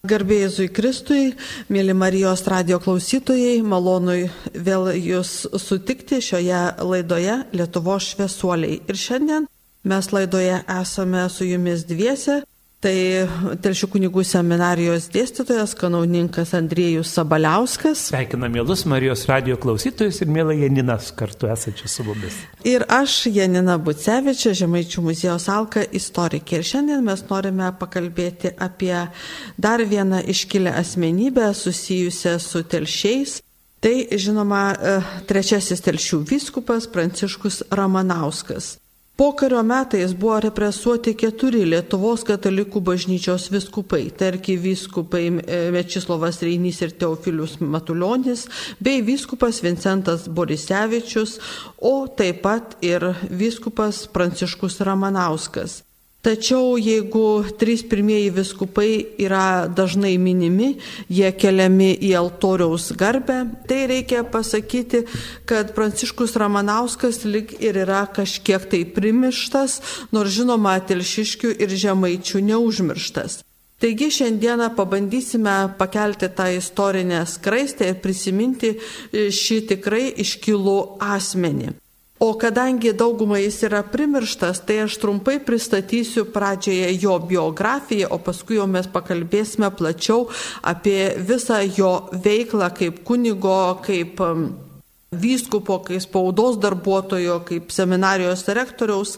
Garbėjai Kristui, mėly Marijos radio klausytojai, malonui vėl jūs sutikti šioje laidoje Lietuvo šviesuoliai. Ir šiandien mes laidoje esame su jumis dviese, Tai Telšių kunigų seminarijos dėstytojas, kanauninkas Andriejus Sabaliauskas. Sveikina mielus Marijos radio klausytojus ir mėla Janinas kartu esančią su mumis. Ir aš, Janina Bucevičia, Žemaičių muziejaus Alka, istorikė. Ir šiandien mes norime pakalbėti apie dar vieną iškilę asmenybę susijusią su telšiais. Tai, žinoma, e, trečiasis telšių vyskupas Pranciškus Ramanauskas. Pokario metais buvo represuoti keturi Lietuvos katalikų bažnyčios viskupai - tarki vyskupai e, Mečislovas Reinys ir Teofilius Matuljonis, bei vyskupas Vincentas Borisevičius, o taip pat ir vyskupas Pranciškus Ramanauskas. Tačiau jeigu trys pirmieji viskupai yra dažnai minimi, jie keliami į altoriaus garbę, tai reikia pasakyti, kad Pranciškus Ramanauskas lik ir yra kažkiek tai primištas, nors žinoma, telšiškių ir žemaičių neužmirštas. Taigi šiandieną pabandysime pakelti tą istorinę skraistę ir prisiminti šį tikrai iškilų asmenį. O kadangi daugumai jis yra primirštas, tai aš trumpai pristatysiu pradžioje jo biografiją, o paskui jau mes pakalbėsime plačiau apie visą jo veiklą kaip kunigo, kaip um, vyskupo, kaip spaudos darbuotojo, kaip seminarijos rektoriaus.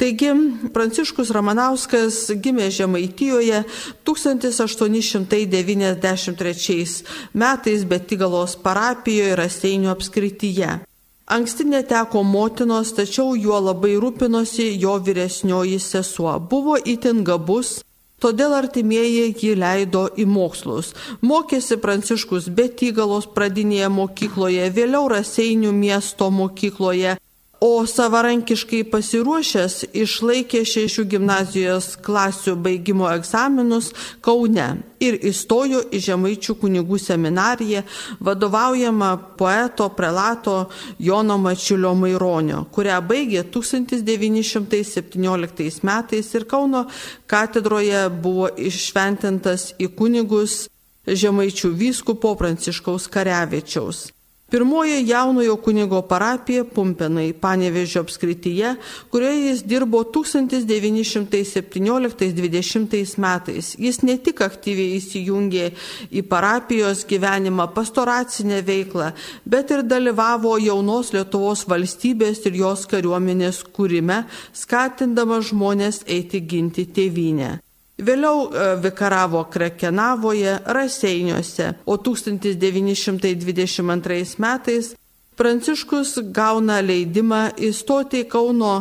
Taigi, Pranciškus Ramanauskas gimė Žemaitijoje 1893 metais Betigalos parapijoje Raseinių apskrityje. Anksti neteko motinos, tačiau juo labai rūpinosi jo vyresnioji sesuo. Buvo itin gabus, todėl artimieji jį leido į mokslus. Mokėsi Pranciškus Betygalos pradinėje mokykloje, vėliau Raseinių miesto mokykloje, o savarankiškai pasiruošęs išlaikė šešių gimnazijos klasių baigimo egzaminus Kaune ir įstojo į Žemaičių kunigų seminariją, vadovaujama poeto prelato Jono Mačiulio Maironio, kurią baigė 1917 metais ir Kauno katedroje buvo išventintas į kunigus Žemaičių vyskupo Pranciškaus Karevičiaus. Pirmoji jaunojo kunigo parapija Pumpenai, Panevežio apskrityje, kurioje jis dirbo 1917-20 metais. Jis ne tik aktyviai įsijungė į parapijos gyvenimą, pastoracinę veiklą, bet ir dalyvavo jaunos Lietuvos valstybės ir jos kariuomenės kūrime, skatindama žmonės eiti ginti tėvynę. Vėliau e, vikaravo Krekenavoje, Raseiniuose, o 1922 metais Pranciškus gauna leidimą įstoti į Kauno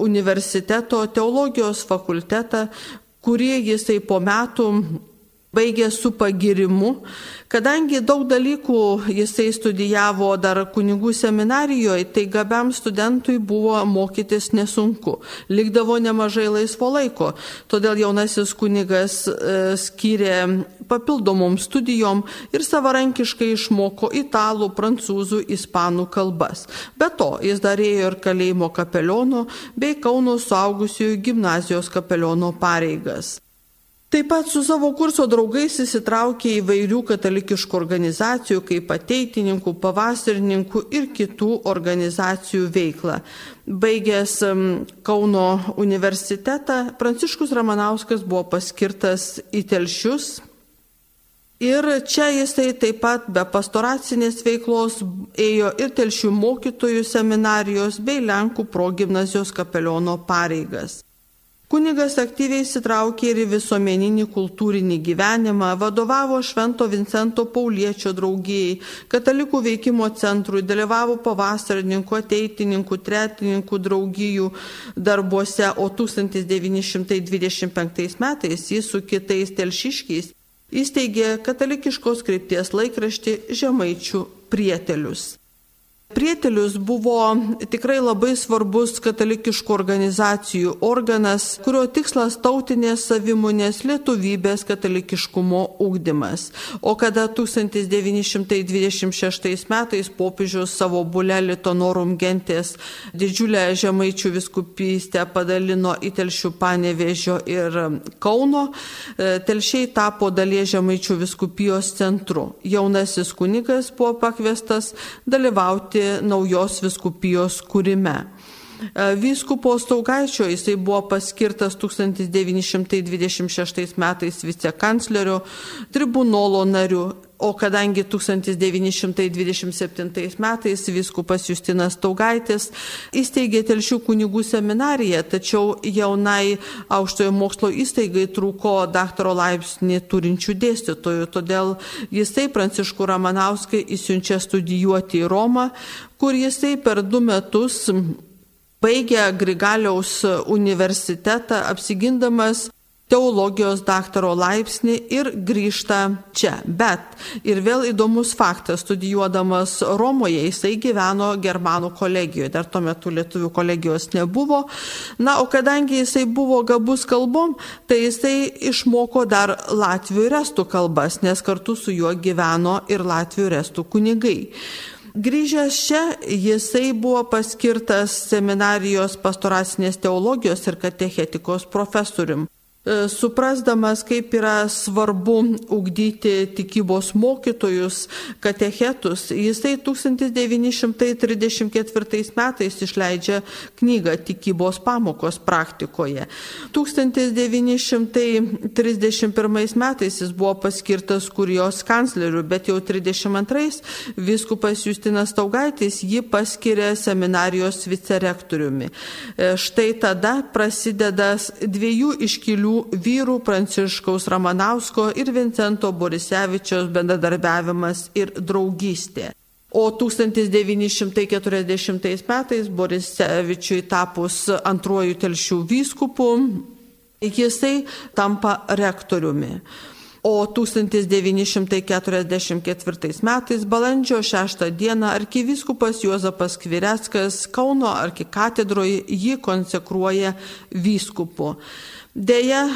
universiteto teologijos fakultetą, kurį jisai po metų baigė su pagirimu, kadangi daug dalykų jisai studijavo dar kunigų seminarijoje, tai gabiam studentui buvo mokytis nesunku, likdavo nemažai laisvo laiko, todėl jaunasis kunigas e, skyrė papildomom studijom ir savarankiškai išmoko italų, prancūzų, ispanų kalbas. Be to, jis darėjo ir kalėjimo kapeliono bei Kauno suaugusiųjų gimnazijos kapeliono pareigas. Taip pat su savo kurso draugais įsitraukė įvairių katalikiškų organizacijų kaip ateitininkų, pavasarininkų ir kitų organizacijų veiklą. Baigęs Kauno universitetą, Pranciškus Ramanauskas buvo paskirtas į telšius. Ir čia jisai taip pat be pastoracinės veiklos ėjo ir telšių mokytojų seminarijos bei Lenkų progymnazijos kapeliono pareigas. Kunigas aktyviai įsitraukė ir į visuomeninį kultūrinį gyvenimą, vadovavo Švento Vincento Pauliečio draugijai, katalikų veikimo centrui, dalyvavo pavasarininkų, ateitininkų, tretininkų draugijų darbuose, o 1925 metais jis su kitais telšiškiais įsteigė katalikiškos krypties laikraštį Žemaičių prietelius. Prietelius buvo tikrai labai svarbus katalikiškų organizacijų organas, kurio tikslas tautinės savimonės lietuvybės katalikiškumo ūkdymas. O kada 1926 metais popiežius savo bulę Litonorum gentės didžiulę žemaičių viskupystę padalino į telšių panevežio ir Kauno, e, telšiai tapo dalies žemaičių viskupijos centru. Jaunasis kunigas buvo pakviestas dalyvauti dalyvauti naujos viskupijos kūrime. E, vyskupo Staugaičio jisai buvo paskirtas 1926 metais vicekanclerio, tribunolo nariu, o kadangi 1927 metais vyskupas Justinas Taugaitis įsteigė Telšių kunigų seminariją, tačiau jaunai aukštojo mokslo įstaigai trūko daktaro laipsnį turinčių dėstytojų, todėl jisai Pranciškų Ramanauskai įsiunčia studijuoti į Romą, kur jisai per du metus baigė Grigaliaus universitetą apsigindamas teologijos daktaro laipsnį ir grįžta čia. Bet ir vėl įdomus faktas, studijuodamas Romoje, jisai gyveno Germanų kolegijoje, dar tuo metu lietuvių kolegijos nebuvo. Na, o kadangi jisai buvo gabus kalbom, tai jisai išmoko dar latvių ir estų kalbas, nes kartu su juo gyveno ir latvių ir estų kunigai. Grįžęs čia, jisai buvo paskirtas seminarijos pastoracinės teologijos ir katechetikos profesorium. E, suprasdamas, kaip yra svarbu ugdyti tikybos mokytojus, katechetus, jisai 1934 metais išleidžia knygą Tikybos pamokos praktikoje. 1931 metais jis buvo paskirtas kurijos kancleriu, bet jau 32 viskupas Justinas Taugaitis jį paskiria seminarijos vicerektoriumi. E, štai tada prasideda dviejų iškilių vyrų Pranciškaus Ramanausko ir Vincento Borisevičiaus bendradarbiavimas ir draugystė. O 1940 metais Borisevičiui tapus antruoju telšių vyskupu, jisai tampa rektoriumi. O 1944 metais balandžio 6 dieną arkivyskupas Juozapas Kvireckas Kauno arkikatedroje jį konsekruoja vyskupu. Deja,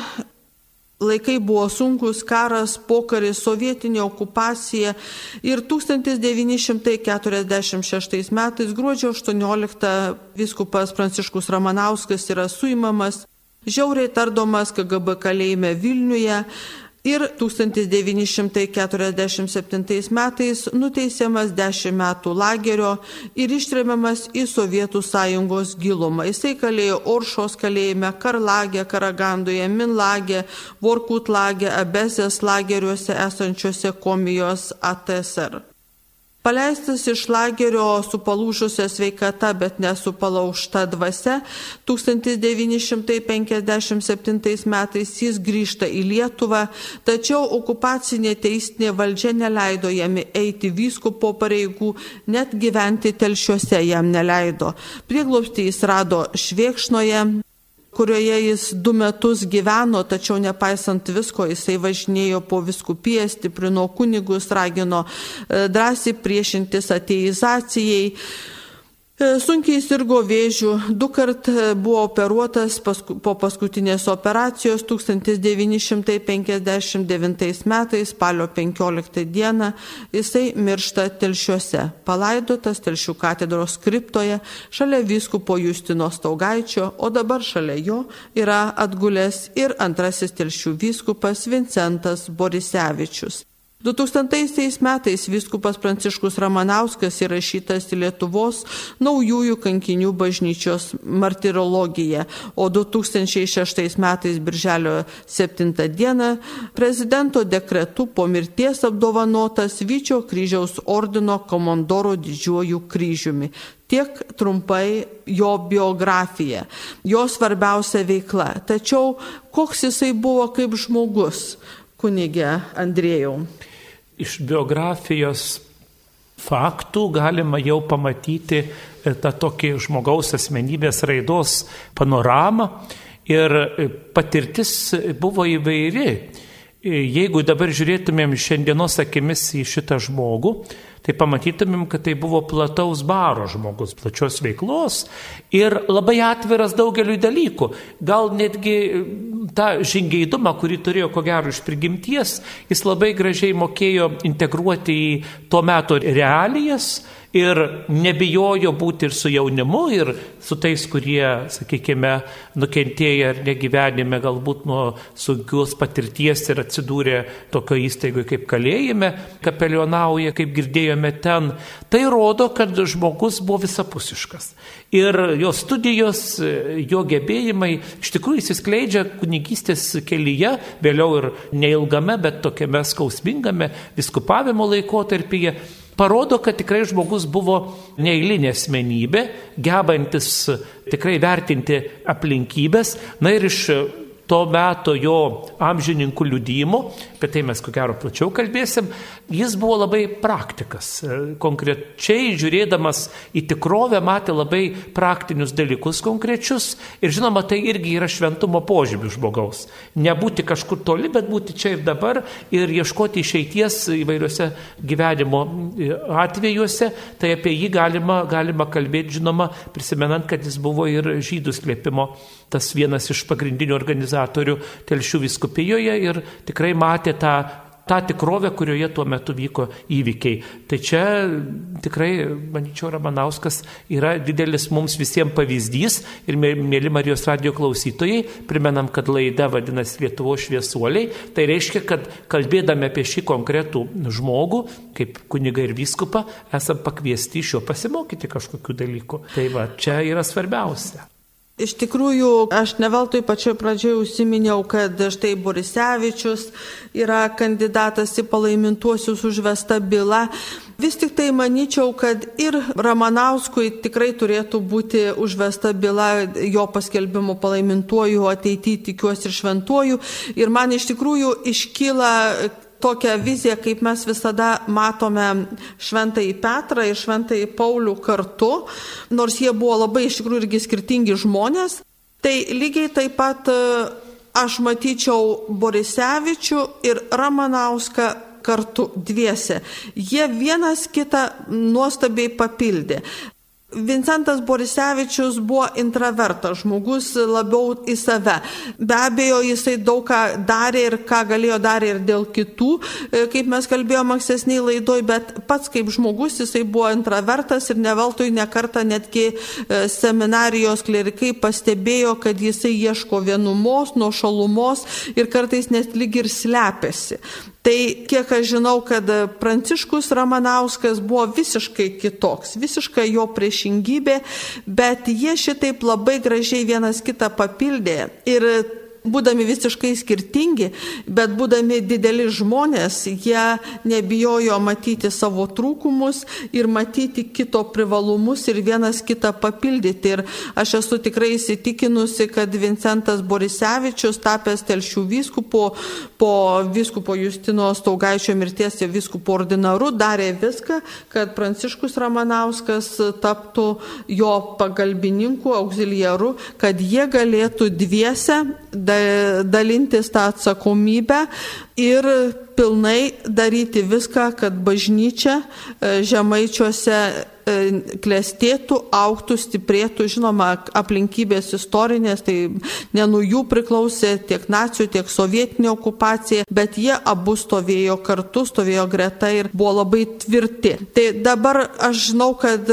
laikai buvo sunkus, karas, pokaris, sovietinė okupacija ir 1946 metais gruodžio 18 viskupas Pranciškus Ramanauskas yra suimamas, žiauriai tardomas KGB kalėjime Vilniuje, ir 1947 metais nuteisiamas 10 metų lagerio ir ištremiamas į Sovietų sąjungos gilumą. Jisai kalėjo Oršos kalėjime, Karlagė, Karagandoje, Minlagė, Vorkutlagė, Abesės lageriuose esančiose komijos ATSR. Paleistas iš lagerio su palūžusia sveikata, bet nesupalaužta dvasia, 1957 metais jis grįžta į Lietuvą, tačiau okupacinė teisinė valdžia neleido jam eiti vyskupo pareigų, net gyventi telšiuose jam neleido. Prieglobstį jis rado Šviekšnoje, kurioje jis du metus gyveno, tačiau nepaisant visko, jisai važinėjo po viskupiją, stiprino kunigus, ragino e, drąsiai priešintis ateizacijai. E, sunkiai sirgo vėžių, du kart e, buvo operuotas pasku, po paskutinės operacijos 1959 metais, spalio 15 dieną, jisai miršta telšiuose, palaidotas telšių katedros skriptoje, šalia vyskupo Justino Staugaičio, o dabar šalia jo yra atgulęs ir antrasis telšių vyskupas Vincentas Borisevičius. 2000 metais viskupas Pranciškus Ramanauskas įrašytas į Lietuvos naujųjų kankinių bažnyčios martirologiją, o 2006 metais birželio 7 dieną prezidento dekretu po mirties apdovanotas Vyčio kryžiaus ordino komandoro didžiuoju kryžiumi. Tiek trumpai jo biografija, jo svarbiausia veikla. Tačiau koks jisai buvo kaip žmogus, kunigė Andrėjau? Iš biografijos faktų galima jau pamatyti e, tą tokį žmogaus asmenybės raidos panoramą ir e, patirtis buvo įvairi. jeigu dabar žiūrėtumėm šiandienos akimis į šitą žmogų, tai pamatytumėm, kad tai buvo plataus baro žmogus, plačios veiklos ir labai atviras daugeliu dalykų. Gal netgi tą žingeidumą, kurį turėjo ko gero iš prigimties, jis labai gražiai mokėjo integruoti į to meto realijas ir nebijojo būti ir su jaunimu, ir su tais, kurie, sakykime, nukentėję ar negyvenime galbūt nuo sunkios patirties ir atsidūrė tokio įstaigoje kaip kalėjime, kapelionauja, kaip girdėjome ten. Tai rodo, kad žmogus buvo visapusiškas. Ir jo studijos, jo gebėjimai iš tikrųjų įsiskleidžia kunigystės kelyje, vėliau ir neilgame, bet tokiame skausmingame viskupavimo laikotarpyje parodo, kad tikrai žmogus buvo neįlinė asmenybė, gebantis tikrai vertinti aplinkybės, na ir iš to meto jo amžininkų liudymo, apie tai mes ko gero plačiau kalbėsim, jis buvo labai praktikas. Konkrečiai žiūrėdamas į tikrovę matė labai praktinius dalykus konkrečius ir žinoma, tai irgi yra šventumo požymių žmogaus. Nebūti kažkur toli, bet būti čia ir dabar ir ieškoti išeities įvairiuose gyvenimo atvejuose, tai apie jį galima, galima kalbėti, žinoma, prisimenant, kad jis buvo ir žydų slėpimo tas vienas iš pagrindinių organizatorių Telšių viskupijoje ir tikrai matė tą tą tikrovę, kurioje tuo metu vyko įvykiai. Tai čia tikrai, manyčiau, Ramanauskas yra didelis mums visiems pavyzdys ir mėly Marijos radio klausytojai, primenam, kad laida vadinasi Lietuvo šviesuoliai, tai reiškia, kad kalbėdami apie šį konkretų žmogų, kaip kuniga ir vyskupa, esam pakviesti iš jo pasimokyti kažkokiu dalyku. Tai va, čia yra svarbiausia. Iš tikrųjų, aš ne veltui pačioje pradžioje užsiminiau, kad štai Borisevičius yra kandidatas į palaimintuosius užvestą bylą. Vis tik tai manyčiau, kad ir Ramanauskui tikrai turėtų būti užvesta byla jo paskelbimo palaimintuoju, ateityje tikiuosi ir šventuoju. Ir man iš tikrųjų iškyla tokią viziją, kaip mes visada matome šventąjį Petrą ir šventąjį Paulių kartu, nors jie buvo labai iš tikrųjų irgi skirtingi žmonės. Tai lygiai taip pat e, aš matyčiau Borisevičių ir Ramanauską kartu dviese. Jie vienas kitą nuostabiai papildė. Vincentas Borisevičius buvo intravertas, žmogus labiau į save. Be abejo, jisai daug ką darė ir ką galėjo darė ir dėl kitų, e, kaip mes kalbėjome ankstesniai laidoj, bet pats kaip žmogus jisai buvo intravertas ir neveltui nekarta netgi e, seminarijos klerikai pastebėjo, kad jisai ieško vienumos, nuo šalumos ir kartais net lyg ir slepiasi. Tai kiek aš žinau, kad Pranciškus Ramanauskas buvo visiškai kitoks, visiškai jo priešingybė, bet jie šitaip labai gražiai vienas kitą papildė. Ir būdami visiškai skirtingi, bet būdami dideli žmonės, jie nebijojo matyti savo trūkumus ir matyti kito privalumus ir vienas kitą papildyti. Ir aš esu tikrai įsitikinusi, kad Vincentas Borisevičius, tapęs telšių vyskupo, po vyskupo Justino Staugaičio mirties ir vyskupo ordinaru, darė viską, kad Pranciškus Ramanauskas taptų jo pagalbininku, auxiliaru, kad jie galėtų dviese dalintis tą atsakomybę ir pilnai daryti viską, kad bažnyčia e, žemaičiuose e, klestėtų, auktų, stiprėtų, žinoma, aplinkybės istorinės, tai ne nuo jų priklausė tiek nacijų, tiek sovietinė okupacija, bet jie abu stovėjo kartu, stovėjo greta ir buvo labai tvirti. Tai dabar aš žinau, kad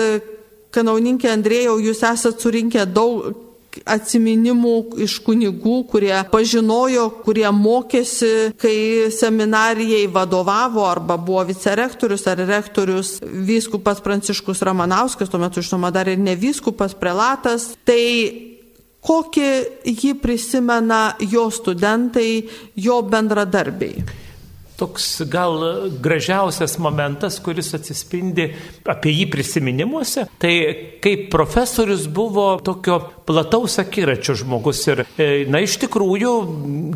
kanauninkė Andrėjau, jūs esate surinkę daug atsiminimų iš kunigų, kurie pažinojo, kurie mokėsi, kai seminarijai vadovavo arba buvo vicerektorius ar rektorius vyskupas Pranciškus Ramanauskas, tuo metu žinoma dar ir ne vyskupas, prelatas. Tai kokį jį prisimena jo studentai, jo bendradarbiai? Toks gal gražiausias momentas, kuris atsispindi apie jį prisiminimuose, tai kaip profesorius buvo tokio plataus akiračio žmogus ir, e, na, iš tikrųjų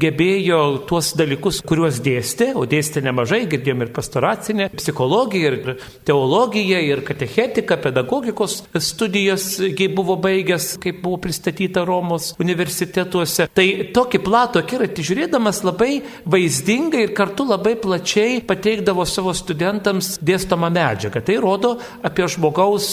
gebėjo tuos dalykus, kuriuos dėstė, o dėstė nemažai, girdėjom ir pastoracinę, psichologiją, ir teologiją, ir katechetiką, pedagogikos studijas, kai buvo baigęs, kaip buvo pristatyta Romos universitetuose. Tai tokį platų akiratį žiūrėdamas labai vaizdingai ir kartu labai plačiai pateikdavo savo studentams dėstomą medžiagą. Tai rodo apie žmogaus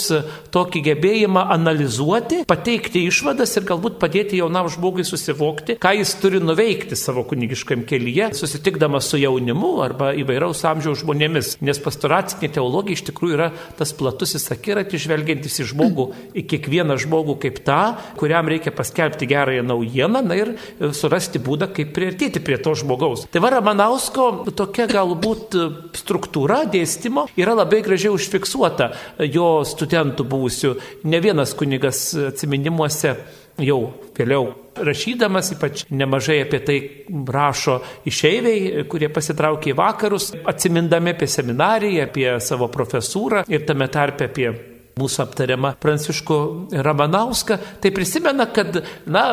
tokį gebėjimą analizuoti, pateikti išvadas ir galbūt padėti jaunam žmogui susivokti, ką jis turi nuveikti savo kunigiškam kelyje, susitikdamas su jaunimu arba įvairaus amžiaus žmonėmis. Nes pastoracinė teologija iš tikrųjų yra tas platusis akiratis, žvelgiantis į žmogų, į kiekvieną žmogų kaip tą, kuriam reikia paskelbti gerąją naujieną na, ir surasti būdą, kaip priartėti prie to žmogaus. Tai va Ramanausko tokia galbūt struktūra dėstymo yra labai gražiai užfiksuota jo studentų buvusių. Ne vienas kunigas atminimuose jau vėliau rašydamas, ypač nemažai apie tai rašo išeiviai, kurie pasitraukė į vakarus, atsimindami apie seminariją, apie savo profesūrą ir tame tarpe apie mūsų aptariamą Pranciškų Ramanauską, tai prisimena, kad, na,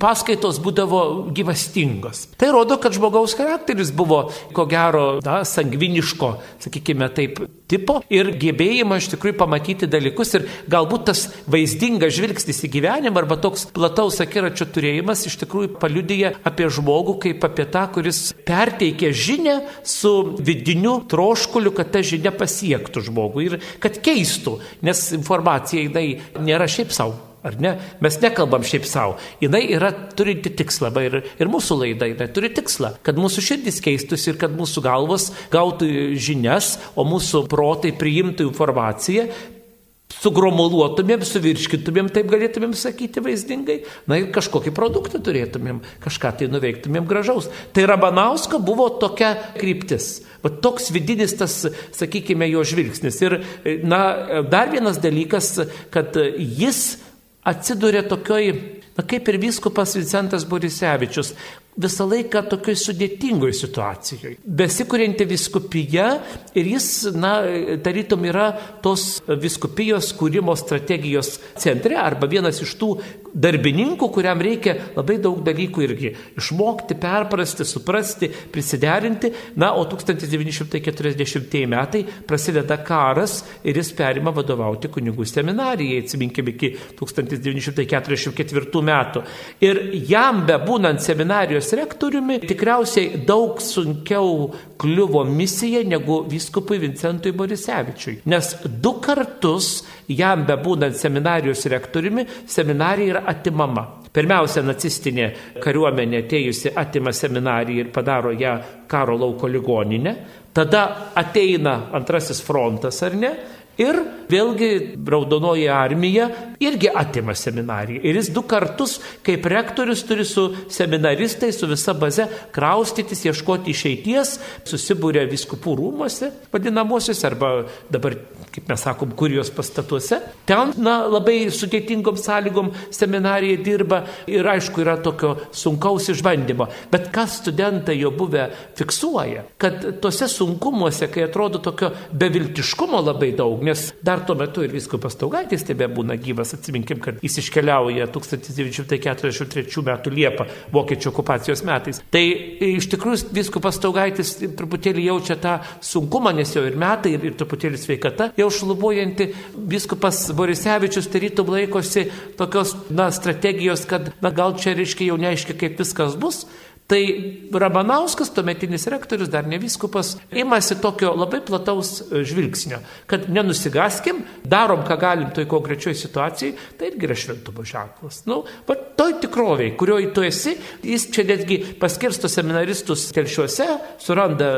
paskaitos būdavo gyvastingos. Tai rodo, kad žmogaus charakteris buvo, ko gero, na, sangviniško, sakykime taip, tipo ir gebėjimą iš tikrųjų pamatyti dalykus ir galbūt tas vaizdingas žvilgsnis į gyvenimą arba toks plataus akiračio turėjimas iš tikrųjų paliudyja apie žmogų kaip apie tą, kuris perteikia žinę su vidiniu troškuliu, kad ta žinia pasiektų žmogų ir kad keistų, nes informacija jinai nėra šiaip savo. Ar ne? Mes nekalbam šiaip savo. Jis yra turinti tikslą. Ir, ir mūsų laida yra, turi tikslą, kad mūsų širdis keistųsi ir kad mūsų galvos gautų žinias, o mūsų protai priimtų informaciją, sugromuluotumėm, suvirškintumėm, taip galėtumėm sakyti vaizdingai, na ir kažkokį produktą turėtumėm, kažką tai nuveiktumėm gražaus. Tai Rabanausko buvo tokia kryptis. Va toks vidinis tas, sakykime, jo žvilgsnis. Ir, na, dar vienas dalykas, kad jis atsiduria tokioj, na kaip ir vyskupas Vincentas Borisevičius, visą laiką tokioj sudėtingoj situacijoje. Besikurianti viskupija ir jis, na, tarytum yra tos viskupijos kūrimo strategijos centre arba vienas iš tų darbininkų, kuriam reikia labai daug dalykų irgi išmokti, perprasti, suprasti, prisiderinti. Na, o 1940 metai prasideda karas ir jis perima vadovauti kunigų seminarijai, atsiminkime, iki 1944 metų. Ir jam bebūnant seminarijos seminarijos rektoriumi, tikriausiai daug sunkiau kliuvo misija negu vyskupui Vincentui Borisevičiui. Nes du kartus jam bebūnant seminarijos rektoriumi, seminarija yra atimama. Pirmiausia, nacistinė kariuomenė atėjusi atima seminariją ir padaro ją karo lauko ligoninę. Tada ateina antrasis frontas, ar ne? Ir vėlgi Raudonoji armija irgi atima seminariją. Ir jis du kartus kaip rektorius turi su seminaristais, su visa baze kraustytis, ieškoti išeities, susibūrė viskupų rūmose, vadinamosios, arba dabar, kaip mes sakom, kurijos pastatuose. Ten na, labai sudėtingom sąlygom seminarija dirba ir aišku yra tokio sunkaus išbandymo. Bet ką studentai jo buvę fiksuoja, kad tuose sunkumuose, kai atrodo tokio beviltiškumo labai daug, nes dar tuo metu ir viskupas Taugaitis tebe būna gyvas, atsiminkim, kad jis iškeliauja 1943 m. Liepą vokiečių okupacijos metais. Tai iš tikrųjų viskupas Taugaitis truputėlį jaučia tą sunkumą, nes jau ir metai, ir, ir truputėlį sveikata jau šlubuojanti. Viskupas Borisevičius tarytum laikosi tokios na, strategijos, kad na, gal čia reiškia jau neaiškia, kaip viskas bus. Tai Ramanauskas, tuometinis rektorius, dar ne viskupas, imasi tokio labai plataus e, žvilgsnio, kad nenusigaskim, darom, ką galim toj konkrečioje situacijai, tai irgi yra šventumo ženklas. Nu, va, toj tikroviai, kurioje tu esi, jis čia netgi paskirsto seminaristus telšiuose, suranda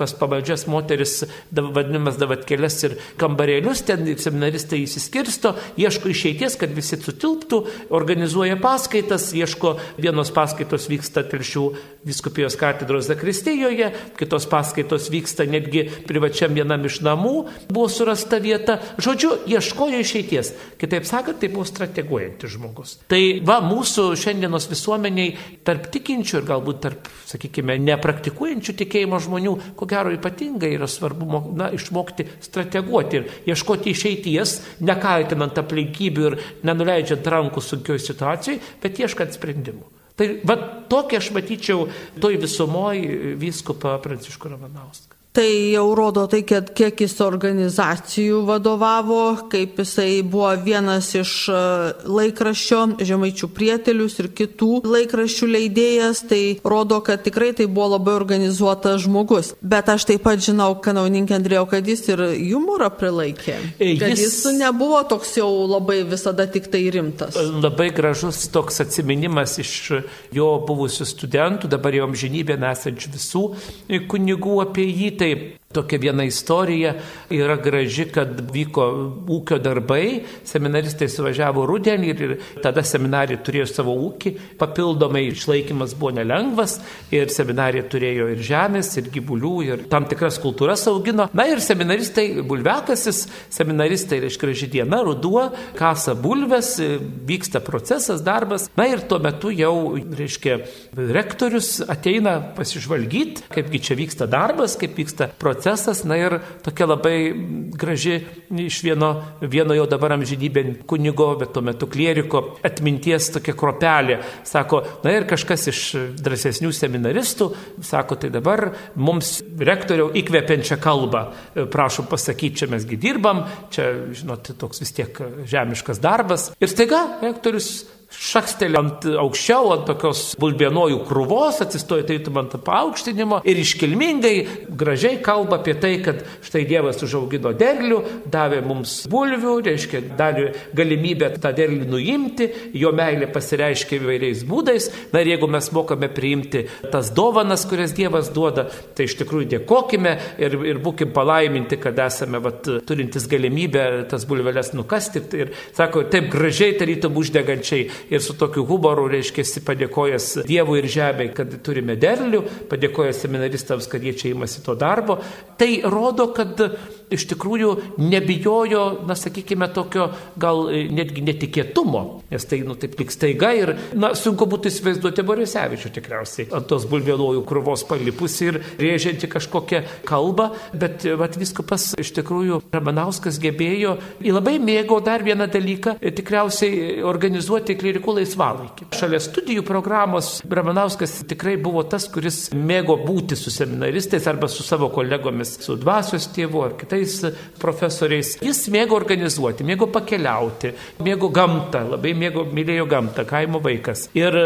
pas pamaldžias moteris, vadinamas davat kelias ir kambarėlius, ten seminaristai įsiskirsto, ieško išeities, kad visi sutilptų, organizuoja paskaitas, ieško vienos paskaitos vyksta telšių viskupijos katedros Zakristijoje, kitos paskaitos vyksta netgi privačiam vienam iš namų, buvo surasta vieta. Žodžiu, ieškojo išeities. Kitaip sakant, tai buvo strateguojantis žmogus. Tai va, mūsų šiandienos visuomeniai tarp tikinčių ir galbūt tarp, sakykime, nepraktikuojančių tikėjimo žmonių, ko gero ypatingai yra svarbu na, išmokti strateguoti ir ieškoti išeities, nekaltinant aplinkybių ir nenuleidžiant rankų sunkioje situacijoje, bet ieškant sprendimų. Tai va tokia aš matyčiau toj visumoje vyskupą Pranciškų Ramanauską. Tai jau rodo tai, kad kiek jis organizacijų vadovavo, kaip jisai buvo vienas iš e, laikraščio Žemaičių prietelius ir kitų laikraščių leidėjas, tai rodo, kad tikrai tai buvo labai organizuotas žmogus. Bet aš taip pat žinau, kanauninkė Andrėjau, kad jis ir humorą prilaikė. Kad jis, jis nebuvo toks jau labai visada tik tai rimtas. Labai gražus toks atminimas iš jo buvusių studentų, dabar jau amžinybė nesančių visų kunigų apie jį. Tai taip Tokia viena istorija yra graži, kad vyko ūkio darbai, seminaristai suvažiavo rudenį ir tada seminarija turėjo savo ūkį, papildomai išlaikymas buvo nelengvas ir seminarija turėjo ir žemės, ir gyvulių, ir tam tikras kultūras augino. Na ir seminaristai, bulvekasis, seminaristai, reiškia, graži diena, ruduo, kasa bulves, vyksta procesas, darbas. Na ir tuo metu jau, reiškia, rektorius ateina pasižvalgyti, kaipgi čia vyksta darbas, kaip vyksta procesas procesas, na ir tokia labai graži iš vieno, vieno jau dabar amžinybė kunigo, bet tuo metu klieriko atminties tokia kropelė. Sako, na ir kažkas iš drąsesnių seminaristų, sako, tai dabar mums rektoriau įkvepiančią kalbą, prašom pasakyti, čia mesgi dirbam, čia, žinot, toks vis tiek žemiškas darbas. Ir staiga rektorius šakstelė ant aukščiau, ant tokios bulbienojų krūvos, atsistoja tarytum ant paaukštinimo ir iškilmingai, gražiai kalba apie tai, kad štai Dievas užaugino derlių, davė mums bulvių, reiškia, davė galimybę tą derlių nuimti, jo meilė pasireiškia įvairiais būdais. Na ir jeigu mes mokame priimti tas dovanas, kurias Dievas duoda, tai iš tikrųjų dėkojime ir, ir būkim palaiminti, kad esame vat, turintis galimybę tas bulveles nukasti. Ir sako, taip gražiai tarytum uždegančiai ir su tokiu humoru, reiškia, padėkojęs Dievui ir žemei, kad turime derlių, padėkojęs seminaristams, kad jie čia įmasi to darbo. Tai rodo, kad iš tikrųjų nebijojo, na sakykime, tokio gal e, netgi netikėtumo, nes tai, nu, taip tik staiga ir, na, sunku būtų įsivaizduoti Borisevičių tikriausiai ant tos bulvėlojų krūvos palipusi ir rėžianti kažkokią kalbą, bet, vat, viskupas iš tikrųjų Ramanauskas gebėjo, labai mėgo dar vieną dalyką, e, tikriausiai organizuoti klerikų laisvalaikį. Šalia studijų programos Ramanauskas tikrai buvo tas, kuris mėgo būti su seminaristais arba su savo kolegomis, su dvasios tėvu ar kitais kitais profesoriais. Jis mėgo organizuoti, mėgo pakeliauti, mėgo gamtą, labai mėgo, mylėjo gamtą, kaimo vaikas. Ir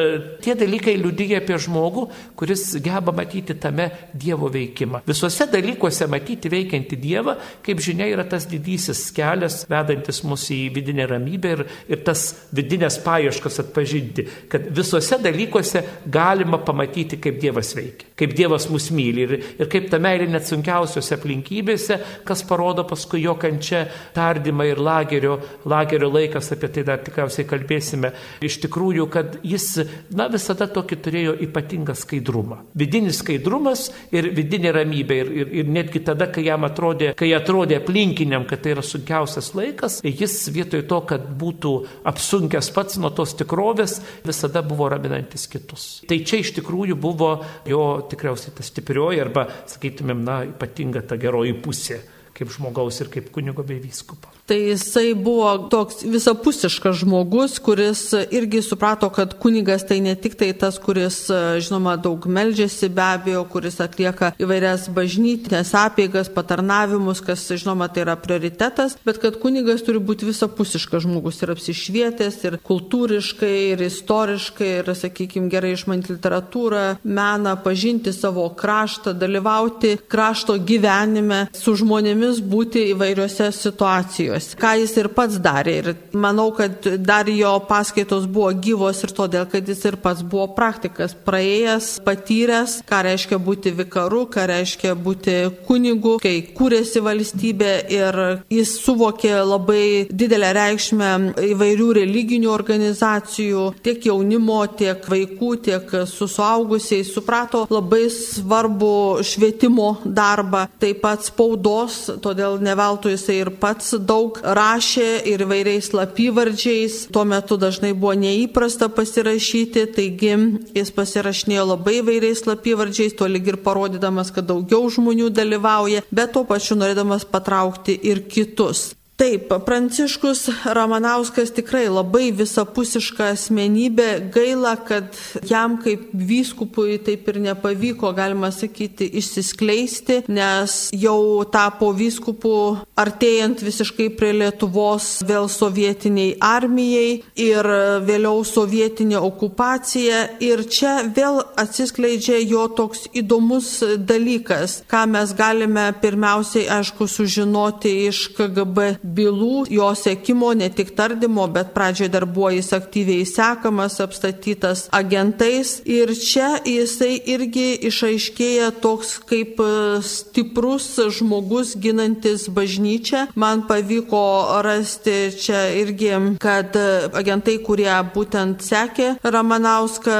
tie dalykai liudyja apie žmogų, kuris geba matyti tame Dievo veikimą. Visuose dalykuose matyti veikiantį Dievą, kaip žinia, yra tas didysis kelias, vedantis mus į vidinę ramybę ir, ir tas vidinės paieškas atpažinti, kad visuose dalykuose galima pamatyti, kaip Dievas veikia, kaip Dievas mus myli ir, ir kaip ta meilė net sunkiausiose aplinkybėse, kas kas parodo paskui jo kančia, tardymą ir lagerio, lagerio laikas, apie tai dar tikriausiai kalbėsime. Iš tikrųjų, kad jis, na, visada tokį turėjo ypatingą skaidrumą. Vidinis skaidrumas ir vidinė ramybė. Ir, ir, ir netgi tada, kai jam atrodė, kai atrodė aplinkiniam, kad tai yra sunkiausias laikas, jis vietoj to, kad būtų apsunkęs pats nuo tos tikrovės, visada buvo raminantis kitus. Tai čia iš tikrųjų buvo jo tikriausiai ta stiprioji arba, sakytumėm, na, ypatinga ta geroji pusė kaip žmogaus ir kaip kunigo bei vyskupo. Tai jisai buvo toks visapusiškas žmogus, kuris irgi suprato, kad kunigas tai ne tik tai tas, kuris, žinoma, daug melžiasi be abejo, kuris atlieka įvairias bažnytinės apėgas, patarnavimus, kas, žinoma, tai yra prioritetas, bet kad kunigas turi būti visapusiškas žmogus ir apsišvietęs, ir kultūriškai, ir istoriškai, ir, sakykime, gerai išmanti literatūrą, meną, pažinti savo kraštą, dalyvauti krašto gyvenime su žmonėmis būti įvairiose situacijose, ką jis ir pats darė. Ir manau, kad dar jo paskaitos buvo gyvos ir todėl, kad jis ir pats buvo praktikas, praėjęs, patyręs, ką reiškia būti vikaru, ką reiškia būti kunigu, kai kūrėsi valstybė ir jis suvokė labai didelę reikšmę įvairių religinių organizacijų, tiek jaunimo, tiek vaikų, tiek su suaugusiais, suprato labai svarbu švietimo darbą, taip pat spaudos, todėl neveltui jisai ir pats daug rašė ir vairiais lapyvardžiais. Tuo metu dažnai buvo neįprasta pasirašyti, taigi jis pasirašinėjo labai vairiais lapyvardžiais, tuo lyg ir parodydamas, kad daugiau žmonių dalyvauja, bet tuo pačiu norėdamas patraukti ir kitus. Taip, Pranciškus Ramanauskas tikrai labai visapusiška asmenybė, gaila, kad jam kaip vyskupui taip ir nepavyko, galima sakyti, išsiskleisti, nes jau tapo vyskupu artėjant visiškai prie Lietuvos vėl sovietiniai armijai ir vėliau sovietinė okupacija. Ir čia vėl atsiskleidžia jo toks įdomus dalykas, ką mes galime pirmiausiai, aišku, sužinoti iš KGB bylų, jo sekimo, ne tik tardymo, bet pradžioje dar buvo jis aktyviai sekamas, apstatytas agentais. Ir čia jisai irgi išaiškėja toks kaip e, stiprus žmogus ginantis bažnyčią. Man pavyko rasti čia irgi, kad agentai, kurie būtent sekė Ramanauską,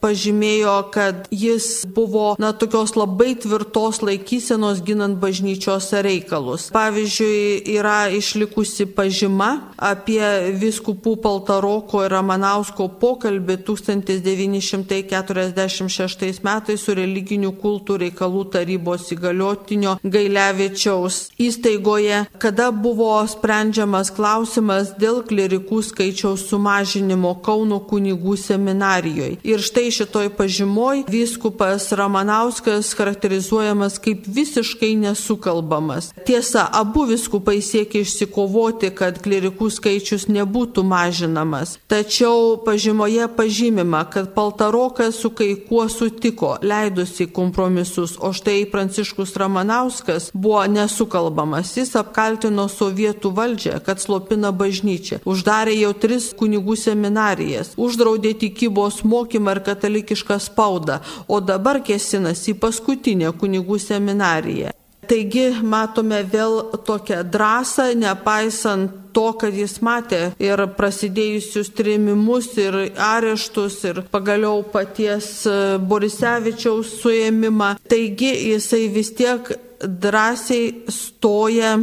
pažymėjo, kad jis buvo, na, tokios labai tvirtos laikysenos ginant bažnyčios reikalus. Pavyzdžiui, yra išlikusi pažyma apie viskupų Paltaroko ir Ramanausko pokalbį 1946 metais su religinių kultų reikalų tarybos įgaliotinio Gailevičiaus įstaigoje, kada buvo sprendžiamas klausimas dėl klerikų skaičiaus sumažinimo Kauno kunigų seminarijoje. Ir štai šitoj pažymoj vyskupas Ramanauskas charakterizuojamas kaip visiškai nesukalbamas. Tiesa, abu vyskupai siekia išsikovoti, kad klerikų skaičius nebūtų mažinamas. Tačiau pažymoje pažymima, kad Paltarokas su kai kuo sutiko, leidusi kompromisus, o štai Pranciškus Ramanauskas buvo nesukalbamas. Jis apkaltino sovietų valdžią, kad slopina bažnyčią, uždarė jau tris kunigų seminarijas, uždraudė tikybos mokymą ir kad katalikišką spaudą, o dabar kėsinasi į paskutinę kunigų seminariją. Taigi matome vėl tokią drąsą, nepaisant to, kad jis matė ir prasidėjusius trėmimus, ir areštus, ir pagaliau paties e, Borisevičiaus suėmimą. Taigi jisai vis tiek drąsiai stoja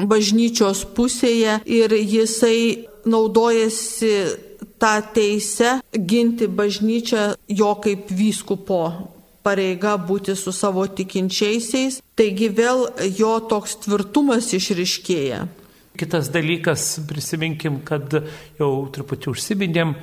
bažnyčios pusėje ir jisai naudojasi tą teisę ginti bažnyčią jo kaip vyskupo pareiga būti su savo tikinčiaisiais, taigi vėl jo toks tvirtumas išriškėja. Kitas dalykas, prisiminkim, kad jau truputį užsibindėm,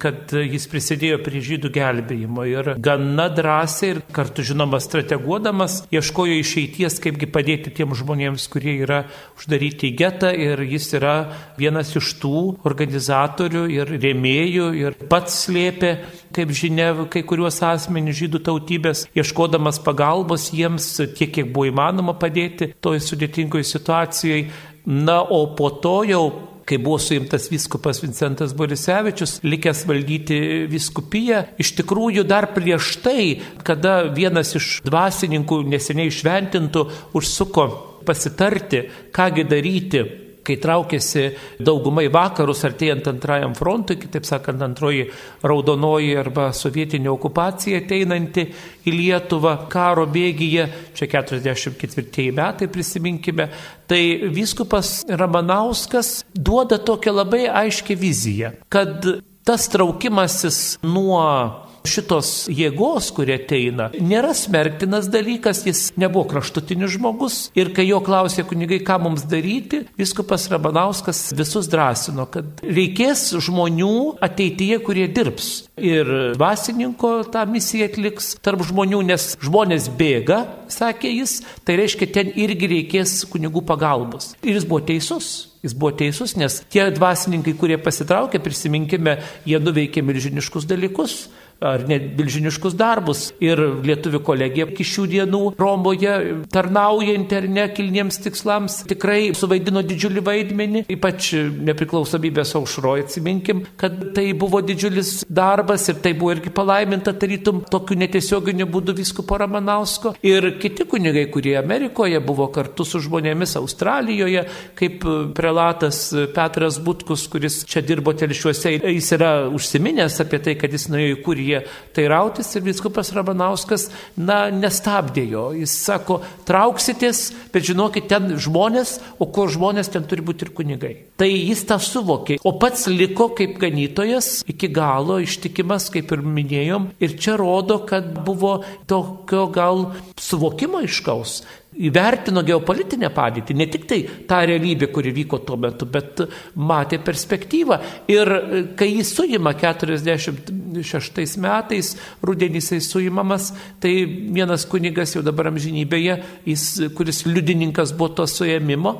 kad jis prisidėjo prie žydų gelbėjimo ir gana drąsiai ir kartu žinoma strateguodamas ieškojo išeities, kaipgi padėti tiem žmonėms, kurie yra uždaryti į getą ir jis yra vienas iš tų organizatorių ir rėmėjų ir pats slėpė, kaip žinia, kai kuriuos asmenys žydų tautybės, ieškodamas pagalbos jiems tiek, kiek buvo įmanoma padėti toj sudėtingoje situacijoje. Na, o po to jau kai buvo suimtas viskupas Vincentas Borisevičius, likęs valdyti viskupiją, iš tikrųjų dar prieš tai, kada vienas iš dvasininkų neseniai šventintų užsuko pasitarti, kągi daryti kai traukėsi daugumai vakarus artėjant antrajam frontui, kitaip sakant, antroji raudonoji arba sovietinė okupacija ateinanti į Lietuvą karo bėgyje, čia 44 metai prisiminkime, tai vyskupas Ramanauskas duoda tokią labai aiškę viziją, kad tas traukimasis nuo šitos jėgos, kurie ateina, nėra smerktinas dalykas, jis nebuvo kraštutinis žmogus. Ir kai jo klausė kunigai, ką mums daryti, viskupas Rabanauskas visus drąsino, kad reikės žmonių ateityje, kurie dirbs. Ir dvasininko tą misiją atliks tarp žmonių, nes žmonės bėga, sakė jis, tai reiškia, ten irgi reikės kunigų pagalbos. Ir jis buvo teisus. Jis buvo teisus, nes tie dvasininkai, kurie pasitraukė, prisiminkime, jie nuveikė milžiniškus dalykus ar net milžiniškus darbus. Ir lietuvių kolegija iki šių dienų Romoje tarnaujant ar ne kilniems tikslams tikrai suvaidino didžiulį vaidmenį, ypač nepriklausomybės aušroje atsiminkim, kad tai buvo didžiulis darbas ir tai buvo irgi palaiminta tarytum tokiu netiesioginiu būdu viskupo Ramanausko. Ir kiti kunigai, kurie Amerikoje buvo kartu su žmonėmis Australijoje, kaip prelatas Petras Butkus, kuris čia dirbo telšiuose, jis yra užsiminęs apie tai, kad jis nuėjo į kuriją tai rautis ir viskupas Ramanauskas, na, nestabdė jo. Jis sako, trauksitės, bet žinokit, ten žmonės, o kur žmonės, ten turi būti ir kunigai. Tai jis tą suvokė, o pats liko kaip ganytojas iki galo ištikimas, kaip ir minėjom, ir čia rodo, kad buvo tokio gal suvokimo iškaus įvertino geopolitinę padėtį, ne tik tai tą realybę, kuri vyko tuo metu, bet matė perspektyvą. Ir kai jis suima 46 metais, rudenį jisai suimamas, tai vienas kunigas jau dabar amžinybėje, jis, kuris liudininkas buvo to suėmimo,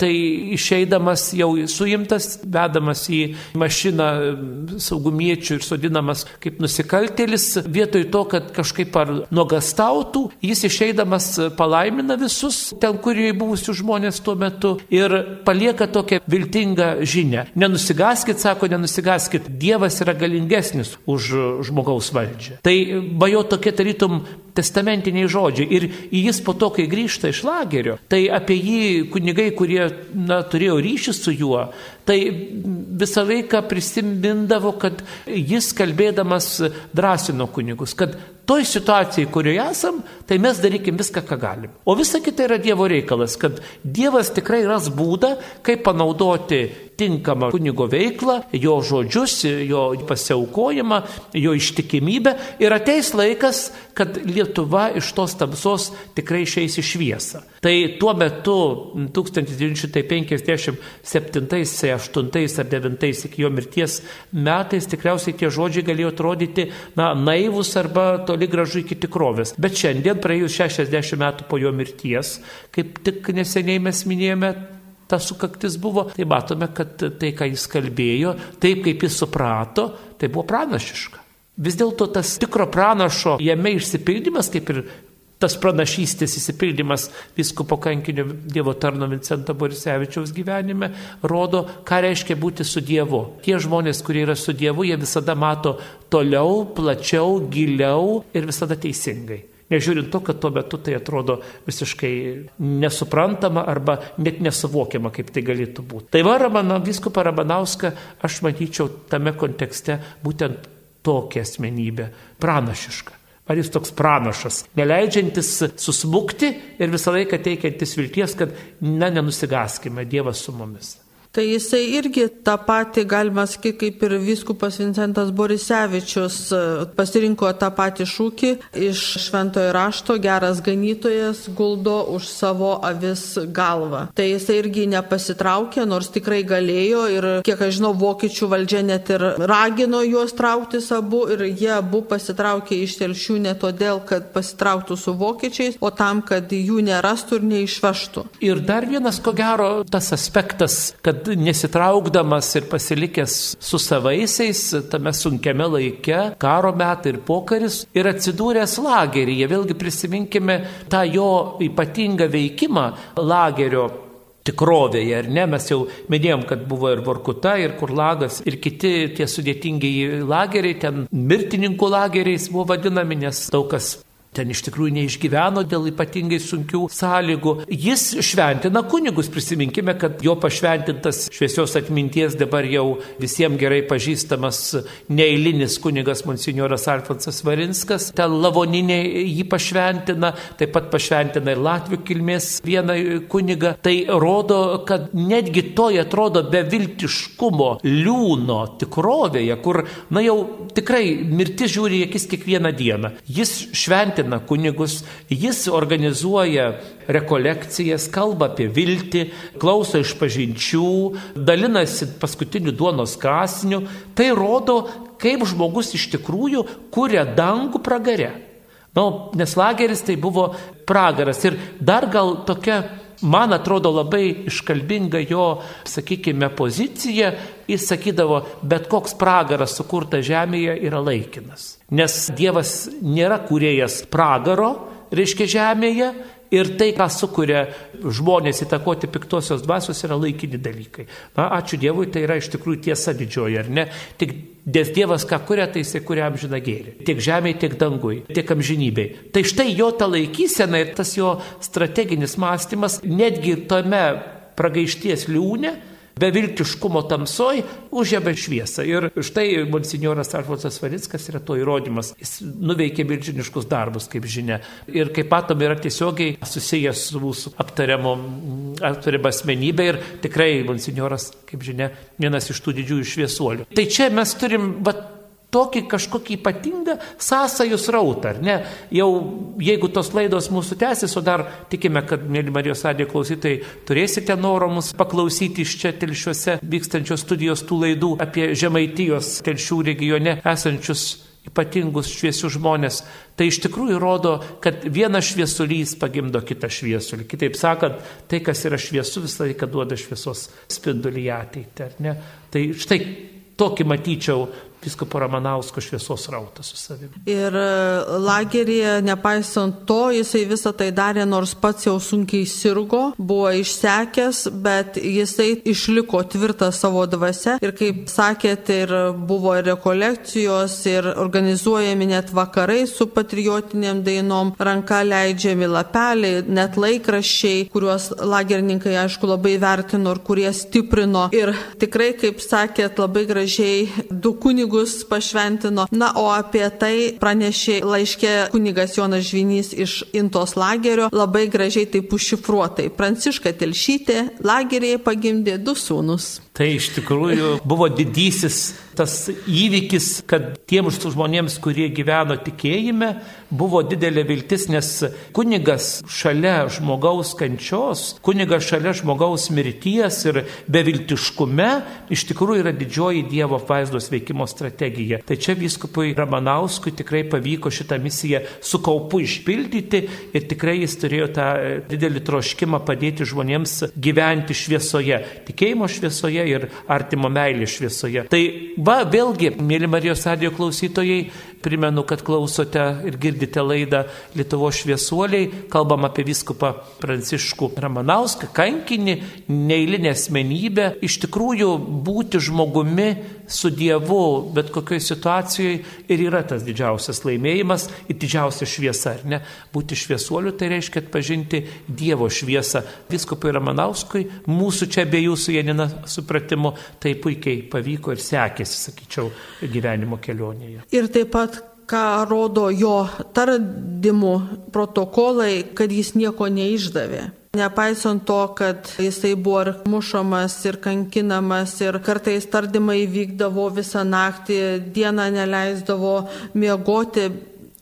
tai išeidamas jau suimtas, vedamas į mašiną saugumiečių ir sodinamas kaip nusikaltėlis, vietoj to, kad kažkaip ar nuogastautų, jis išeidamas palaimina visus ten, kurie buvusių žmonės tuo metu ir palieka tokią viltingą žinę. Nenusigaskit, sako, nenusigaskit, Dievas yra galingesnis už žmogaus valdžią. Tai bajo tokie tarytum testamentiniai žodžiai. Ir jis po to, kai grįžta iš lagerio, tai apie jį kunigai, kurie na, turėjo ryšį su juo, tai visą laiką prisimindavo, kad jis kalbėdamas drąsino kunigus, kad toj situacijai, kurioje esam, tai mes darykim viską, ką galim. O visa kita yra Dievo reikalas, kad Dievas tikrai ras būdą, kaip panaudoti tinkamą kunigo veiklą, jo žodžius, jo pasiaukojimą, jo ištikimybę ir ateis laikas, kad Lietuva iš tos tamsos tikrai išeis į šviesą. Tai tuo metu 1957, 8 ar 9 iki jo mirties metais tikriausiai tie žodžiai galėjo atrodyti na, naivus arba toli gražu iki tikrovės. Bet šiandien, praėjus 60 metų po jo mirties, kaip tik neseniai mes minėjome, ta sukaktis buvo, tai matome, kad tai, ką jis kalbėjo, taip kaip jis suprato, tai buvo pranašiška. Vis dėlto tas tikro pranašo jame išsipildymas, kaip ir tas pranašystės įsipildymas viskupo kankinio Dievo tarno Vincento Borisevičiaus gyvenime rodo, ką reiškia būti su Dievu. Tie žmonės, kurie yra su Dievu, jie visada mato toliau, plačiau, giliau ir visada teisingai. Nežiūrint to, kad tuo metu tai atrodo visiškai nesuprantama arba net nesuvokiama, kaip tai galėtų būti. Tai va, Ramana, viskupą Ramanauską aš matyčiau tame kontekste būtent tokią asmenybę, pranašišką. Ar jis toks pranašas, neleidžiantis susmukti ir visą laiką teikiantis vilties, kad na, nenusigaskime, Dievas su mumis. Tai jisai irgi tą patį, galima sakyti, kaip ir viskupas Vincentas Borisevičius e, pasirinko tą patį šūkį iš šventojo rašto, geras ganytojas guldo už savo avis galvą. Tai jisai irgi nepasitraukė, nors tikrai galėjo ir, kiek aš žinau, vokiečių valdžia net ir ragino juos trauktis abu ir jie abu pasitraukė iš telšių ne todėl, kad pasitrauktų su vokiečiais, o tam, kad jų nerastų ir neišvežtų. Ir dar vienas, ko gero, tas aspektas, kad kad nesitraukdamas ir pasilikęs su savaisiais tame sunkiame laike, karo metai ir pokaris, ir atsidūręs lageryje, vėlgi prisiminkime tą jo ypatingą veikimą lagerio tikrovėje, ar ne? Mes jau minėjom, kad buvo ir Vorkuta, ir Kurlagas, ir kiti tie sudėtingiai lageriai, ten mirtininkų lageriais buvo vadinami, nes daug kas ten iš tikrųjų neišgyveno dėl ypatingai sunkių sąlygų. Jis šventina kunigus, prisiminkime, kad jo pašventintas šviesios atminties dabar jau visiems gerai pažįstamas neįlinis kunigas monsignoras Alfonsas Varinskas, ten lavoninė jį pašventina, taip pat pašventina ir Latvių kilmės vieną kunigą. Tai rodo, kad netgi toje atrodo beviltiškumo, liūno tikrovėje, kur, na jau tikrai mirtis žiūri akis kiekvieną dieną. Jis šventina skatina kunigus, jis organizuoja rekolekcijas, kalba apie viltį, klauso iš pažinčių, dalinasi paskutiniu duonos kasniu. Tai rodo, kaip žmogus iš tikrųjų kuria dangų pragare. Nu, nes lageris tai buvo pragaras. Ir dar gal tokia Man atrodo labai iškalbinga jo, sakykime, pozicija. Jis sakydavo, bet koks pragaras sukurtas žemėje yra laikinas. Nes Dievas nėra kuriejas pragaro, reiškia žemėje, Ir tai, ką sukuria žmonės įtakoti piktosios dvasios, yra laikini dalykai. Na, ačiū Dievui, tai yra iš tikrųjų tiesa didžioji, ar ne? Tik Nes Dievas ką kuria, tai jisai kuria amžiną gėrį. Tiek žemėje, tiek dangui, tiek amžinybei. Tai štai jo ta laikysena ir tas jo strateginis mąstymas netgi tame pragaišties liūne beviltiškumo tamsoj užėmė šviesą. Ir štai monsignoras Arvodas Valickas yra to įrodymas. Jis nuveikė milžiniškus darbus, kaip žinia. Ir kaip matom, yra tiesiogiai susijęs su mūsų aptariamo, aptariama asmenybė ir tikrai monsignoras, kaip žinia, vienas iš tų didžiųjų šviesuolių. Tai čia mes turim, va, tokį kažkokį ypatingą sąsajų srautą, ar ne? Jau jeigu tos laidos mūsų tęsis, o dar tikime, kad, mėly Marijos Adė klausytojai, turėsite noro mus paklausyti iš čia telšiuose vykstančios studijos tų laidų apie Žemaitijos telšių regione esančius ypatingus šviesius žmonės, tai iš tikrųjų rodo, kad vienas šviesulys pagimdo kitą šviesulį. Kitaip sakant, tai, kas yra šviesu, visą laiką duoda šviesos spindulį ateitį. Tai štai tokį matyčiau viskopo Ramanausko šviesos rautą su savimi. Ir e, lageryje, nepaisant to, jisai visą tai darė, nors pats jau sunkiai sirgo, buvo išsekęs, bet jisai išliko tvirtas savo dvasia. Ir kaip sakėte, ir buvo ir rekolekcijos, ir organizuojami net vakarai su patriotiniam dainom, ranka leidžiami lapeliai, net laikraščiai, kuriuos lagerininkai, aišku, labai vertino ir kurie stiprino. Ir tikrai, kaip sakėt, labai gražiai du kunigus kunigus pašventino. Na, o apie tai pranešė laiškė kunigas Jonas Žvinys iš Intos lagerio labai gražiai taip užšifruotai. Pranciška Telšytė lagerėje pagimdė du sūnus. Tai iš tikrųjų buvo didysis tas įvykis, kad tiems žmonėms, kurie gyveno tikėjime, buvo didelė viltis, nes kunigas šalia žmogaus kančios, kunigas šalia žmogaus mirties ir beviltiškume iš tikrųjų yra didžioji Dievo apvaizdos veikimo strategija. Tai čia viskupui Ramanauskui tikrai pavyko šitą misiją su kaupu išpildyti ir tikrai jis turėjo tą didelį troškimą padėti žmonėms gyventi šviesoje, tikėjimo šviesoje ir artimo meilės šviesoje. Tai va, vėlgi, mėly Marijos radio klausytojai, primenu, kad klausote ir girdite laidą Lietuvo šviesuoliai, kalbam apie viskupą Pranciškų Ramanauską, kankinį, neįlinę asmenybę, iš tikrųjų būti žmogumi su Dievu, bet kokioje situacijoje ir yra tas didžiausias laimėjimas ir didžiausia šviesa, ar ne? Būti šviesuoliu tai reiškia atpažinti Dievo šviesą. Viskupui Ramanauskui, mūsų čia be jūsų Janina supratimu, tai puikiai pavyko ir sekėsi, sakyčiau, gyvenimo kelionėje. Ir taip pat ką rodo jo tardymų protokolai, kad jis nieko neišdavė. Nepaisant to, kad jisai buvo ir mušamas, ir kankinamas, ir kartais tardymai vykdavo visą naktį, dieną neleisdavo miegoti,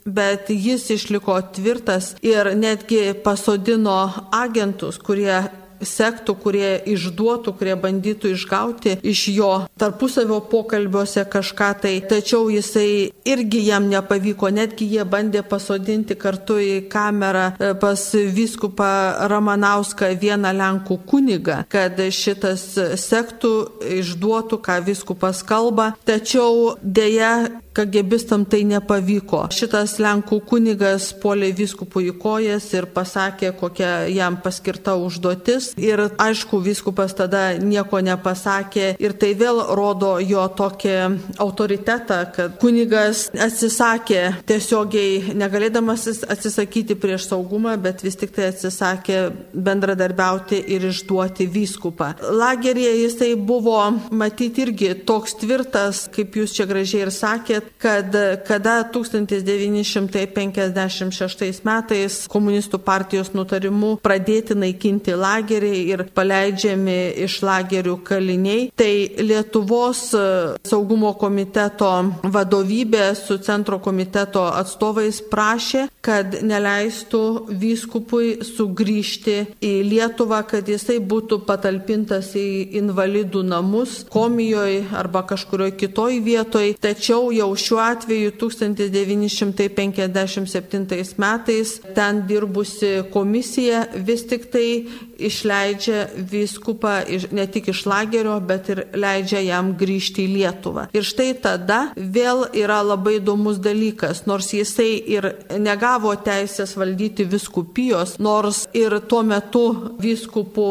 bet jis išliko tvirtas ir netgi pasodino agentus, kurie sektų, kurie išduotų, kurie bandytų išgauti iš jo tarpusavio pokalbiuose kažką tai. Tačiau jisai irgi jam nepavyko, netgi jie bandė pasodinti kartu į kamerą e, pas viskupą Ramanauską vieną Lenkų kunigą, kad šitas sektų, išduotų, ką viskupas kalba. Tačiau dėja kagebistam tai nepavyko. Šitas Lenkų kunigas polė viskupų į kojas ir pasakė, kokia jam paskirta užduotis. Ir aišku, viskupas tada nieko nepasakė ir tai vėl rodo jo tokį autoritetą, kad kunigas atsisakė tiesiogiai, negalėdamas atsisakyti prieš saugumą, bet vis tik tai atsisakė bendradarbiauti ir išduoti vyskupą. Lageryje jisai buvo matyti irgi toks tvirtas, kaip jūs čia gražiai ir sakėt, kad kada 1956 metais komunistų partijos nutarimu pradėti naikinti lageriai ir paleidžiami iš lagerių kaliniai, tai Lietuvos e, saugumo komiteto vadovybė su centro komiteto atstovais prašė, kad neleistų vyskupui sugrįžti į Lietuvą, kad jisai būtų patalpintas į invalidų namus, komijoje arba kažkurioje kitoje vietoje, tačiau jau šiuo atveju 1957 metais ten dirbusi komisija vis tik tai išleidžia vyskupą ne tik iš lagerio, bet ir leidžia jam grįžti į Lietuvą. Ir štai tada vėl yra labai įdomus dalykas, nors jisai ir negavo teisės valdyti viskupijos, nors ir tuo metu vyskupų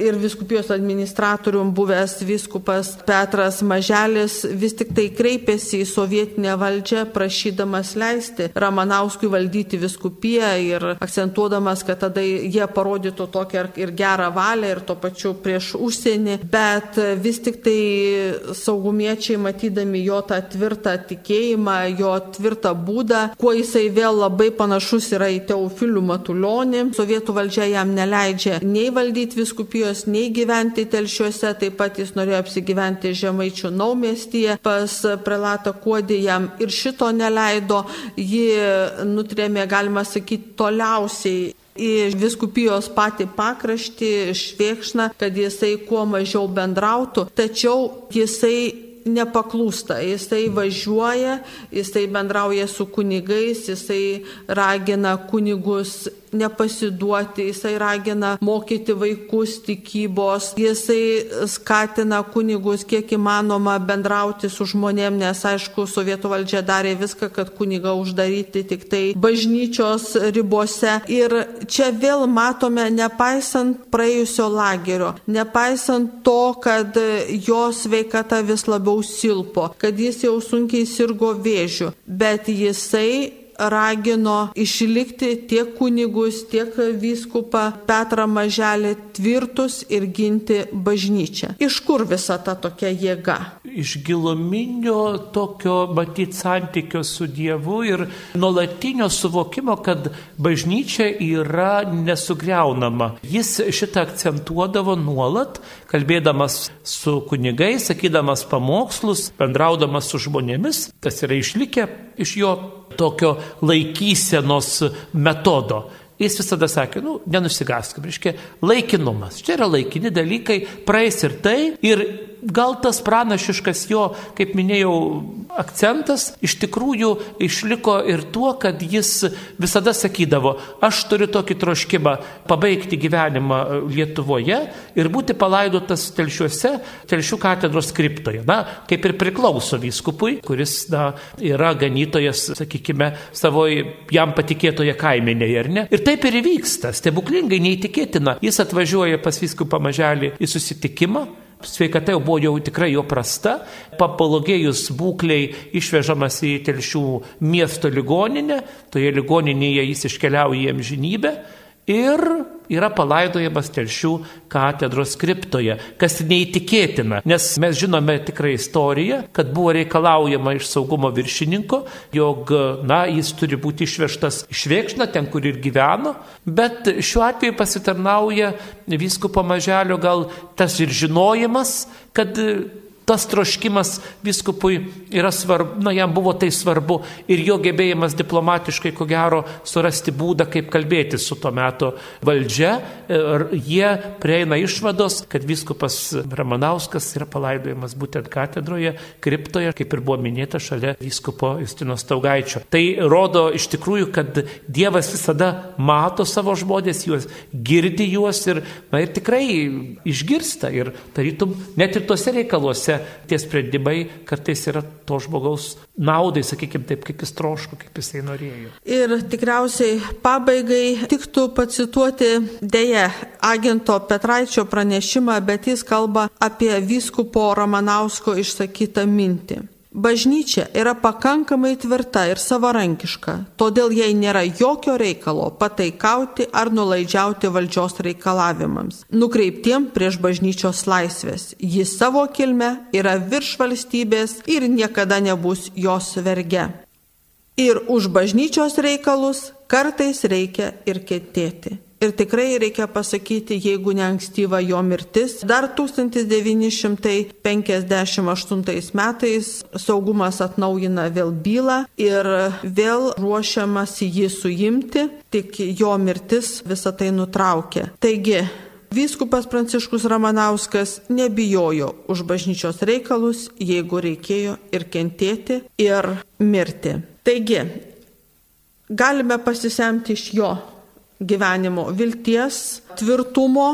ir viskupijos administratorium buvęs vyskupas Petras Maželis vis tik tai kreipėsi į sovietinę valdžią prašydamas leisti Ramanauskui valdyti viskupiją ir akcentuodamas, kad tada jie parodytų tokią ir gerą valią ir to pačiu prieš užsienį, bet vis tik tai saugumiečiai matydami jo tą tvirtą tikėjimą, jo tvirtą būdą, kuo jisai vėl labai panašus yra į Teofilių Matulionį, sovietų valdžia jam neleidžia nei valdyti viskupijos, nei gyventi telšiuose, taip pat jis norėjo apsigyventi Žemaičių naumestyje pas prelatą Kuodį jam ir šito neleido, ji nutrėmė, galima sakyti, toliausiai į viskupijos patį pakraštį, švėkšną, kad jisai kuo mažiau bendrautų, tačiau jisai nepaklūsta, jisai važiuoja, jisai bendrauja su kunigais, jisai ragina kunigus nepasiduoti, jisai ragina mokyti vaikus tikybos, jisai skatina kunigus kiek įmanoma bendrauti su žmonėm, nes aišku, sovietų valdžia darė viską, kad kuniga uždaryti tik tai bažnyčios ribose. Ir čia vėl matome, nepaisant praėjusio lagerio, nepaisant to, kad jo sveikata vis labiau silpo, kad jis jau sunkiai sirgo vėžiu, bet jisai ragino išlikti tiek kunigus, tiek vyskupą Petrą Maželį tvirtus ir ginti bažnyčią. Iš kur visa ta tokia jėga? Iš giluminio tokio matyti santykio su Dievu ir nuolatinio suvokimo, kad bažnyčia yra nesugriaunama. Jis šitą akcentuodavo nuolat, kalbėdamas su kunigais, sakydamas pamokslus, bendraudamas su žmonėmis, kas yra išlikę iš jo tokio laikysenos metodo. Jis visada sakė, nu, nenusigaskim, reiškia, laikinumas. Čia yra laikini dalykai, praeis ir tai. Ir gal tas pranašiškas jo, kaip minėjau, akcentas iš tikrųjų išliko ir tuo, kad jis visada sakydavo, aš turiu tokį troškimą pabaigti gyvenimą Lietuvoje ir būti palaidotas telšiuose, telšių katedros kriptoje. Na, kaip ir priklauso vyskupui, kuris na, yra ganytojas, sakykime, savo jam patikėtoje kaimenėje, ar ne? Ir taip ir įvyksta, stebuklingai neįtikėtina. Jis atvažiuoja pas vyskupą maželį į susitikimą sveikata jau buvo jau tikrai jo prasta, papalogėjus būkliai išvežamas į telšių miesto ligoninę, toje ligoninėje jis iškeliauja į amžinybę ir yra palaidojamas telšių katedros kriptoje, kas neįtikėtina, nes mes žinome tikrą istoriją, kad buvo reikalaujama iš saugumo viršininko, jog, na, jis turi būti išvežtas iš Vėkšna, ten, kur ir gyveno, bet šiuo atveju pasitarnauja vyskupo maželio gal tas ir žinojimas, kad tas troškimas viskupui yra svarbu, na jam buvo tai svarbu ir jo gebėjimas diplomatiškai, ko gero, surasti būdą, kaip kalbėti su to meto valdžia. Ir jie prieina išvados, kad viskupas Ramanauskas yra palaidojamas būtent katedroje, kriptoje, kaip ir buvo minėta, šalia viskupo Justino Staugaičio. Tai rodo iš tikrųjų, kad Dievas visada mato savo žmonės, juos girdi juos ir, na, ir tikrai išgirsta ir tarytum net ir tuose reikaluose kuriuose tie sprendimai kartais yra to žmogaus naudai, sakykime taip, kaip jis troško, kaip jisai norėjo. Ir tikriausiai pabaigai tiktų pacituoti dėje agento Petraičio pranešimą, bet jis kalba apie vyskupo Ramanausko išsakytą mintį. Bažnyčia yra pakankamai tvirta ir savarankiška, todėl jai nėra jokio reikalo pataikauti ar nulaidžiauti valdžios reikalavimams, nukreiptiem prieš bažnyčios laisvės. Jis savo kilme yra virš valstybės ir niekada nebus jos verge. Ir už bažnyčios reikalus kartais reikia ir kentėti. Ir tikrai reikia pasakyti, jeigu ne ankstyva jo mirtis, dar 1958 metais saugumas atnaujina vėl bylą ir vėl ruošiamas jį suimti, tik jo mirtis visą tai nutraukė. Taigi, Vyskupas Pranciškus Ramanauskas nebijojo už bažnyčios reikalus, jeigu reikėjo ir kentėti, ir mirti. Taigi, galime pasisemti iš jo gyvenimo vilties, tvirtumo,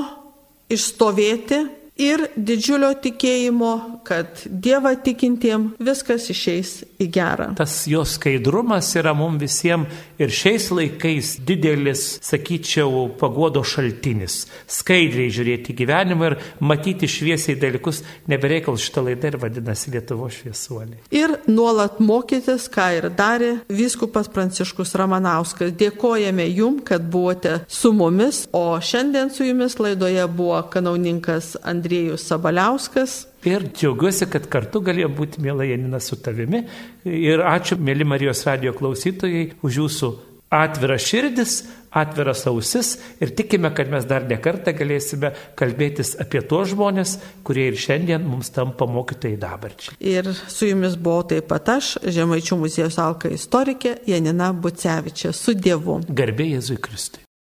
išstovėti ir didžiulio tikėjimo, kad Dievą tikintiem viskas išeis į gerą. Tas jo skaidrumas yra mums visiems ir šiais laikais didelis, sakyčiau, pagodo šaltinis. Skaidriai žiūrėti gyvenimą ir matyti šviesiai dalykus, nebereikal šitą laidą ir vadinasi Lietuvo šviesuoliai. Ir nuolat mokytis, ką ir darė viskupas Pranciškus Ramanauskas. Dėkojame jum, kad buvote su mumis, o šiandien su jumis laidoje buvo kanauninkas Andrėjus. Andriejus Sabaliauskas. Ir džiaugiuosi, kad kartu galėjo būti mėla Janina su tavimi. Ir ačiū, mėly Marijos radio klausytojai, už jūsų atviras širdis, atviras ausis ir tikime, kad mes dar nekartą galėsime kalbėtis apie tuos žmonės, kurie ir šiandien mums tampa mokytojai dabarčiai. Ir su jumis buvau taip pat aš, Žemaičių muziejus Alka istorikė Janina Bucevičia, su Dievu. Garbė Jėzui Kristui.